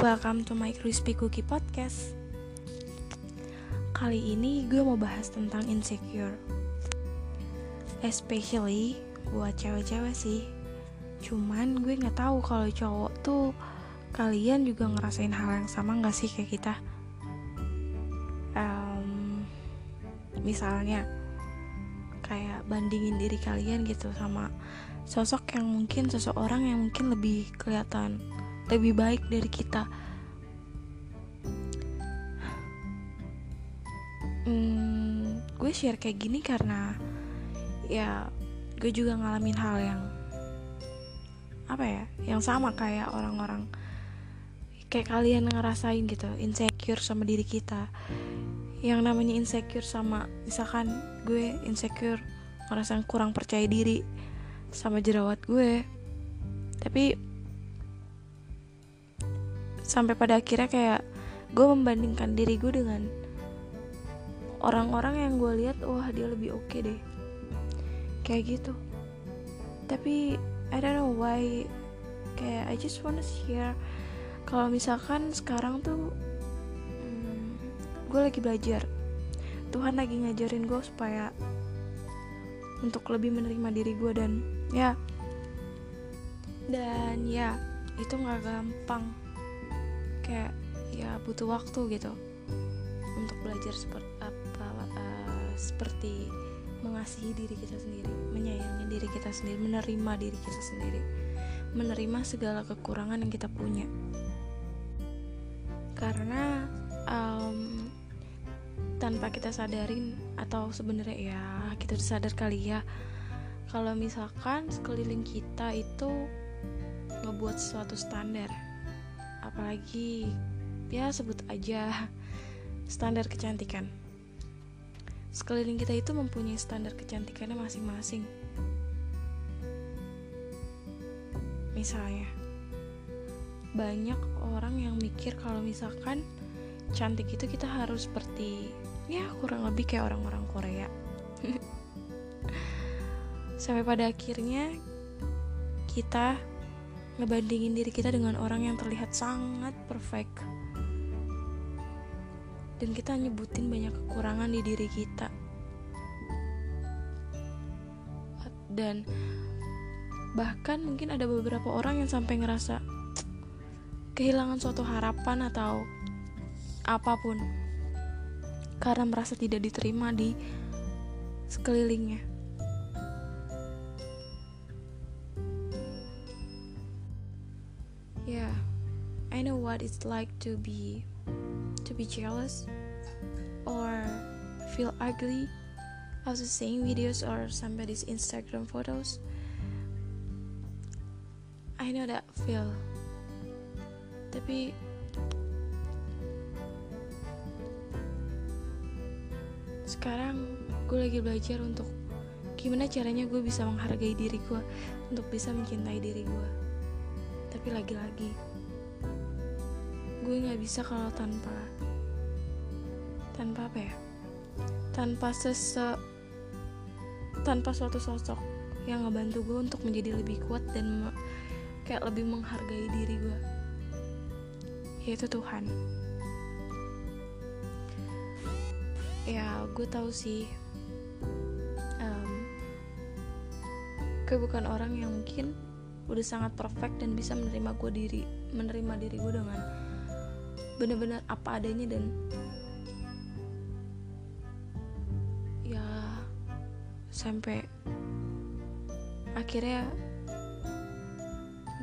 Welcome to my Crispy Cookie Podcast. Kali ini gue mau bahas tentang insecure. Especially buat cewek-cewek sih. Cuman gue gak tahu kalau cowok tuh Kalian juga ngerasain hal yang sama gak sih kayak kita? Um, Misalnya Kayak bandingin diri kalian gitu sama sosok yang mungkin seseorang yang mungkin lebih kelihatan lebih baik dari kita. Hmm, gue share kayak gini karena ya gue juga ngalamin hal yang apa ya yang sama kayak orang-orang kayak kalian ngerasain gitu insecure sama diri kita. Yang namanya insecure sama misalkan gue insecure ngerasa kurang percaya diri sama jerawat gue. Tapi sampai pada akhirnya kayak gue membandingkan diri gue dengan orang-orang yang gue lihat wah dia lebih oke okay deh. Kayak gitu. Tapi I don't know why. Kayak I just wanna share kalau misalkan sekarang tuh hmm, gue lagi belajar. Tuhan lagi ngajarin gue supaya untuk lebih menerima diri gue dan ya. Dan ya itu nggak gampang kayak ya butuh waktu gitu untuk belajar seperti apa uh, seperti mengasihi diri kita sendiri menyayangi diri kita sendiri menerima diri kita sendiri menerima segala kekurangan yang kita punya. Karena um, tanpa kita sadarin atau sebenarnya ya kita sadar kali ya kalau misalkan sekeliling kita itu ngebuat suatu standar apalagi ya sebut aja standar kecantikan. Sekeliling kita itu mempunyai standar kecantikannya masing-masing. Misalnya banyak orang yang mikir kalau misalkan cantik itu kita harus seperti ya kurang lebih kayak orang-orang Korea. Sampai pada akhirnya kita ngebandingin diri kita dengan orang yang terlihat sangat perfect. Dan kita nyebutin banyak kekurangan di diri kita. Dan bahkan mungkin ada beberapa orang yang sampai ngerasa kehilangan suatu harapan atau apa pun karena merasa tidak diterima di sekelilingnya what it's like to be to be jealous or feel ugly after seeing videos or somebody's Instagram photos. I know that feel. Tapi sekarang gue lagi belajar untuk gimana caranya gue bisa menghargai diri gue untuk bisa mencintai diri gue tapi lagi-lagi gue nggak bisa kalau tanpa tanpa apa ya? Tanpa sese tanpa suatu sosok yang ngebantu gue untuk menjadi lebih kuat dan kayak lebih menghargai diri gue. Yaitu Tuhan. Ya gue tahu sih um, gue bukan orang yang mungkin udah sangat perfect dan bisa menerima gue diri menerima diri gue dengan benar-benar apa adanya dan ya sampai akhirnya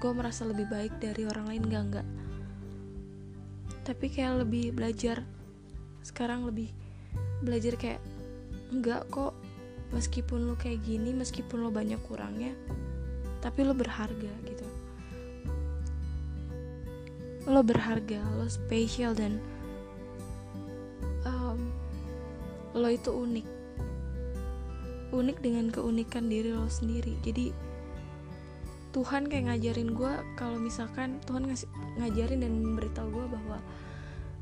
gue merasa lebih baik dari orang lain gak enggak tapi kayak lebih belajar sekarang lebih belajar kayak enggak kok meskipun lo kayak gini meskipun lo banyak kurangnya tapi lo berharga gitu lo berharga lo spesial dan um, lo itu unik. Unik dengan keunikan diri lo sendiri. Jadi Tuhan kayak ngajarin gue kalau misalkan Tuhan ngasih ngajarin dan memberitahu gue bahwa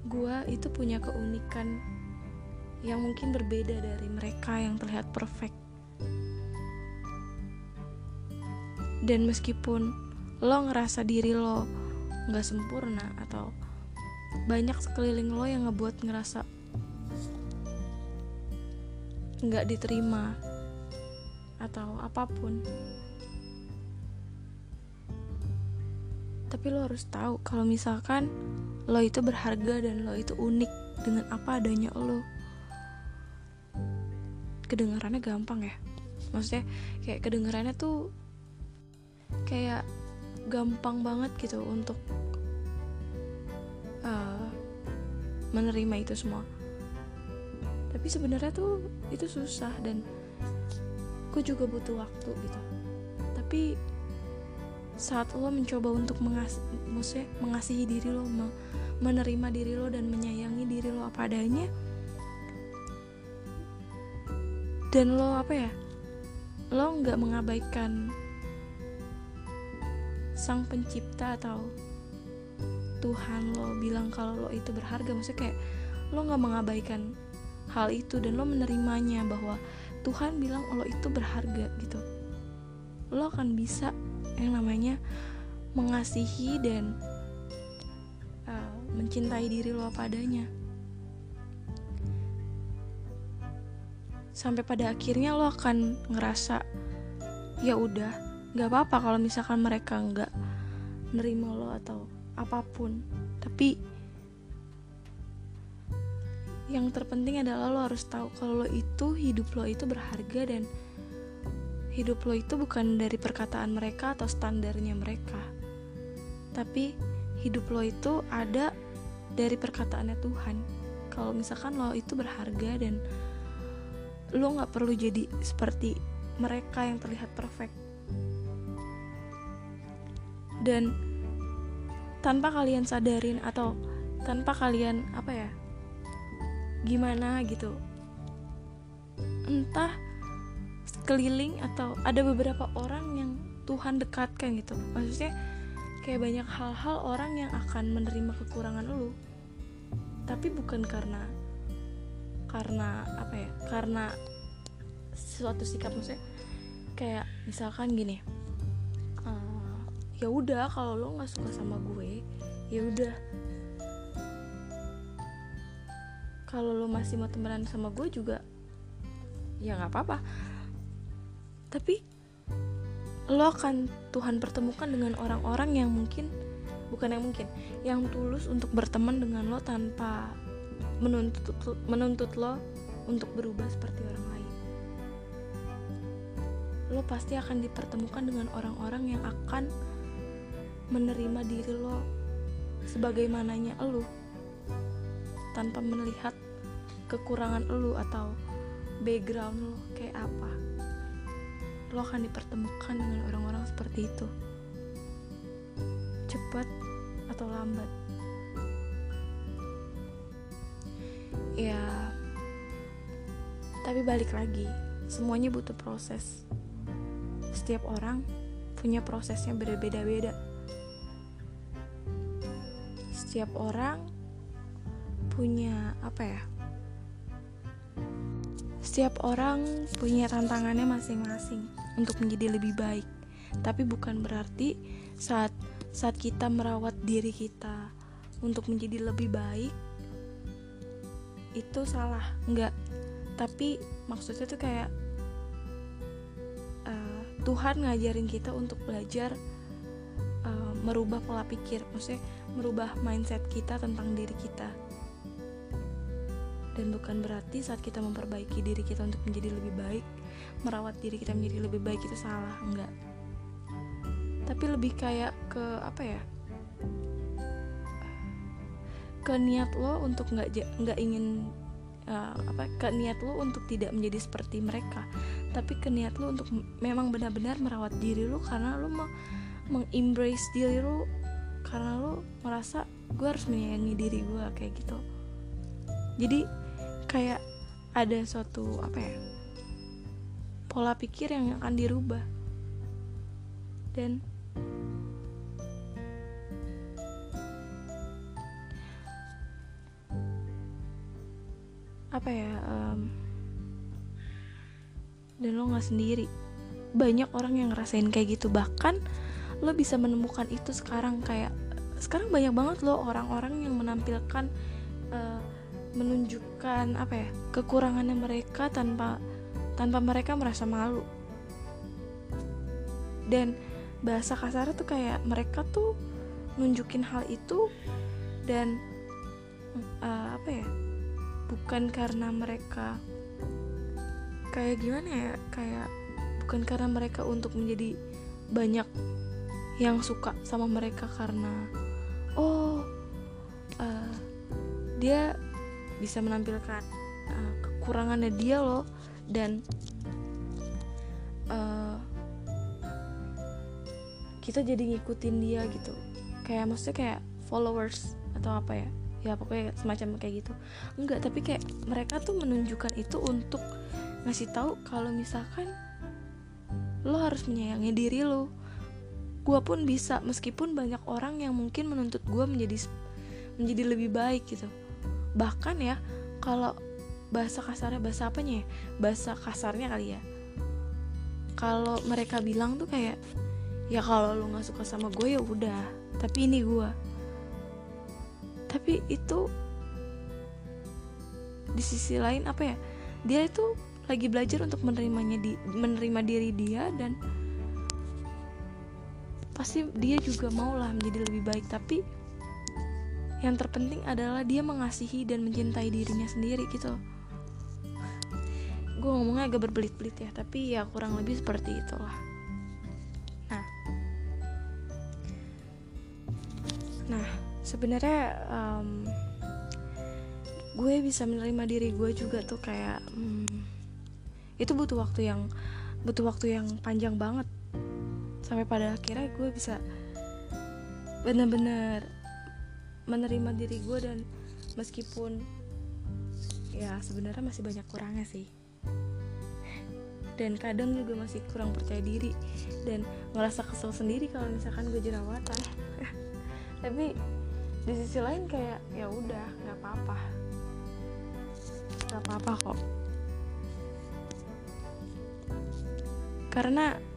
gue itu punya keunikan yang mungkin berbeda dari mereka yang terlihat perfect. Dan meskipun lo ngerasa diri lo nggak sempurna atau banyak sekeliling lo yang ngebuat ngerasa nggak diterima atau apa pun. Tapi lo harus tahu kalau misalkan lo itu berharga dan lo itu unik dengan apa adanya lo. Kedengarannya gampang ya. Maksudnya kayak kedengarannya tuh kayak gampang banget gitu untuk uh, menerima itu semua. Tapi sebenarnya tuh itu susah dan gue juga butuh waktu gitu. Tapi saat lo mencoba untuk mengas maksudnya mengasihi diri lo menerima diri lo dan menyayangi diri lo apa adanya dan lo apa ya lo nggak mengabaikan sang pencipta atau Tuhan lo bilang kalau lo itu berharga. Maksudnya kayak lo nggak mengabaikan hal itu dan lo menerimanya bahwa Tuhan bilang lo itu berharga gitu. Lo akan bisa yang namanya mengasihi dan uh, mencintai diri lo apa adanya. Sampai pada akhirnya lo akan ngerasa ya udah nggak apa-apa kalau misalkan mereka nggak nerima lo atau apa pun. Tapi yang terpenting adalah lo harus tahu kalau lo itu hidup lo itu berharga dan hidup lo itu bukan dari perkataan mereka atau standarnya mereka. Tapi hidup lo itu ada dari perkataannya Tuhan. Kalau misalkan lo itu berharga dan lo nggak perlu jadi seperti mereka yang terlihat perfect dan tanpa kalian sadarin atau tanpa kalian apa ya gimana gitu. Entah sekeliling atau ada beberapa orang yang Tuhan dekatkan gitu. Maksudnya kayak banyak hal-hal orang yang akan menerima kekurangan lu. Tapi bukan karena karena apa ya karena suatu sikap maksudnya kayak misalkan gini ya udah kalau lo nggak suka sama gue ya udah. Kalau lo masih mau temenan sama gue juga ya nggak apa-apa. Tapi lo akan Tuhan pertemukan dengan orang-orang yang mungkin bukan yang mungkin yang tulus untuk berteman dengan lo tanpa menuntut menuntut lo untuk berubah seperti orang lain. Lo pasti akan dipertemukan dengan orang-orang yang akan menerima diri lo sebagaimananya lo tanpa melihat kekurangan lu atau background lu kayak apa lo akan dipertemukan dengan orang-orang seperti itu. Cepat atau lambat? Ya tapi balik lagi semuanya butuh proses. Setiap orang punya prosesnya berbeda-beda setiap orang punya apa ya setiap orang punya tantangannya masing-masing untuk menjadi lebih baik. Tapi bukan berarti saat saat kita merawat diri kita untuk menjadi lebih baik itu salah, enggak. Tapi maksudnya tuh kayak uh, Tuhan ngajarin kita untuk belajar uh, merubah pola pikir, maksudnya merubah mindset kita tentang diri kita. Dan bukan berarti saat kita memperbaiki diri kita untuk menjadi lebih baik merawat diri kita menjadi lebih baik itu salah enggak. Tapi lebih kayak ke apa ya ke niat lo untuk nggak nggak ingin uh, apa ke niat lo untuk tidak menjadi seperti mereka tapi ke niat lo untuk memang benar-benar merawat diri lo karena lo mau mengembrace diri lo karena lo merasa gue harus menyayangi diri gue kayak gitu. Jadi kayak ada suatu apa ya pola pikir yang akan dirubah. Dan apa ya um, dan lo nggak sendiri. Banyak orang yang ngerasain kayak gitu. Bahkan lo bisa menemukan itu sekarang kayak sekarang banyak banget loh orang-orang yang menampilkan uh, menunjukkan apa ya kekurangannya mereka tanpa tanpa mereka merasa malu. Dan bahasa kasar tuh kayak mereka tuh nunjukin hal itu dan uh, apa ya bukan karena mereka kayak gimana ya kayak bukan karena mereka untuk menjadi banyak yang suka sama mereka karena oh uh, dia bisa menampilkan uh, kekurangannya dia loh. Dan uh, kita jadi ngikutin dia gitu. Kayak maksudnya kayak followers atau apa ya? Ya pokoknya semacam kayak gitu. Enggak tapi kayak mereka tuh menunjukkan itu untuk ngasih tahu kalau misalkan lo harus menyayangi diri lo gue pun bisa meskipun banyak orang yang mungkin menuntut gue menjadi menjadi lebih baik gitu. Bahkan ya kalau bahasa kasarnya bahasa apanya ya? Bahasa kasarnya kali ya. Kalau mereka bilang tuh kayak ya kalau lu nggak suka sama gue ya udah. Tapi ini gue tapi itu di sisi lain apa ya? Dia itu lagi belajar untuk menerimanya di menerima diri dia dan pasti dia juga mau lah menjadi lebih baik. Tapi yang terpenting adalah dia mengasihi dan mencintai dirinya sendiri gitu. Gue ngomongnya agak berbelit-belit ya tapi ya kurang lebih seperti itulah. Nah. Nah sebenarnya um, gue bisa menerima diri gue juga tuh kayak um, itu butuh waktu yang butuh waktu yang panjang banget sampai pada akhirnya gue bisa bener-bener menerima diri gue dan meskipun ya sebenarnya masih banyak kurangnya sih. Dan kadang juga masih kurang percaya diri dan ngerasa kesel sendiri kalau misalkan gue jerawatan. Tapi di sisi lain kayak ya udah nggak apa-apa. Nggak apa-apa kok. Karena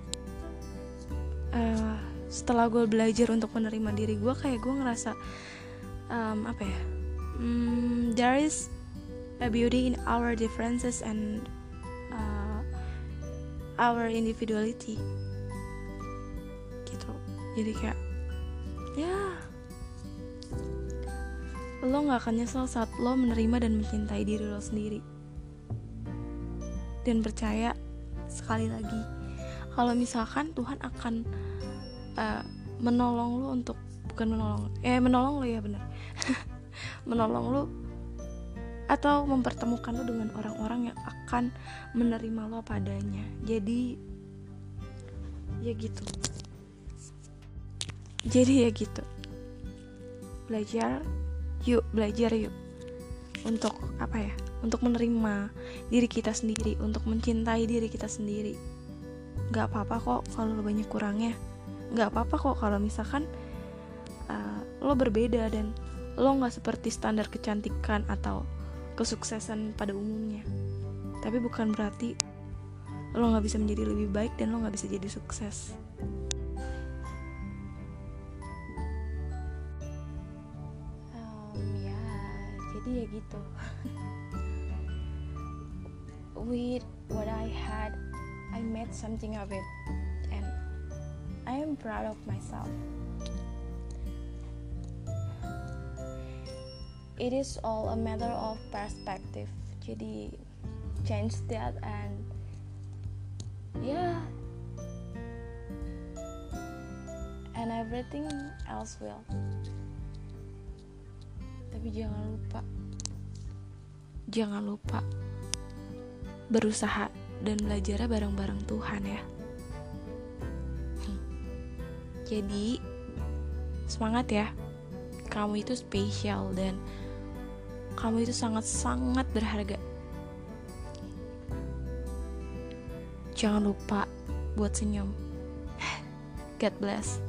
uh, setelah gue belajar untuk menerima diri gue kayak gue ngerasa um, apa ya um, there is a beauty in our differences and uh, our individuality. Gitu. Jadi kayak ya lo nggak akan nyesel saat lo menerima dan mencintai diri lo sendiri. Dan percaya sekali lagi kalau misalkan Tuhan akan uh, menolong lo untuk bukan menolong eh menolong lo ya benar menolong lo atau mempertemukan lo dengan orang-orang yang akan menerima lo padanya. Jadi ya gitu. Jadi ya gitu. Belajar yuk belajar yuk. Untuk apa ya? Untuk menerima diri kita sendiri untuk mencintai diri kita sendiri. Nggak apa-apa kok kalau lo banyak kurangnya nggak apa-apa kok kalau misalkan lo berbeda dan lo nggak seperti standar kecantikan atau kesuksesan pada umumnya. Tapi bukan berarti lo nggak bisa menjadi lebih baik dan lo nggak bisa jadi sukses. Um, ya jadi ya gitu. With what I had I made something of it I am proud of myself. It is all a matter of perspective. Jadi change that and yeah. And everything else will. Tapi jangan lupa. Jangan lupa berusaha dan belajar bareng-bareng Tuhan ya jadi semangat ya kamu itu spesial dan kamu itu sangat-sangat berharga. Jangan lupa buat senyum. God bless.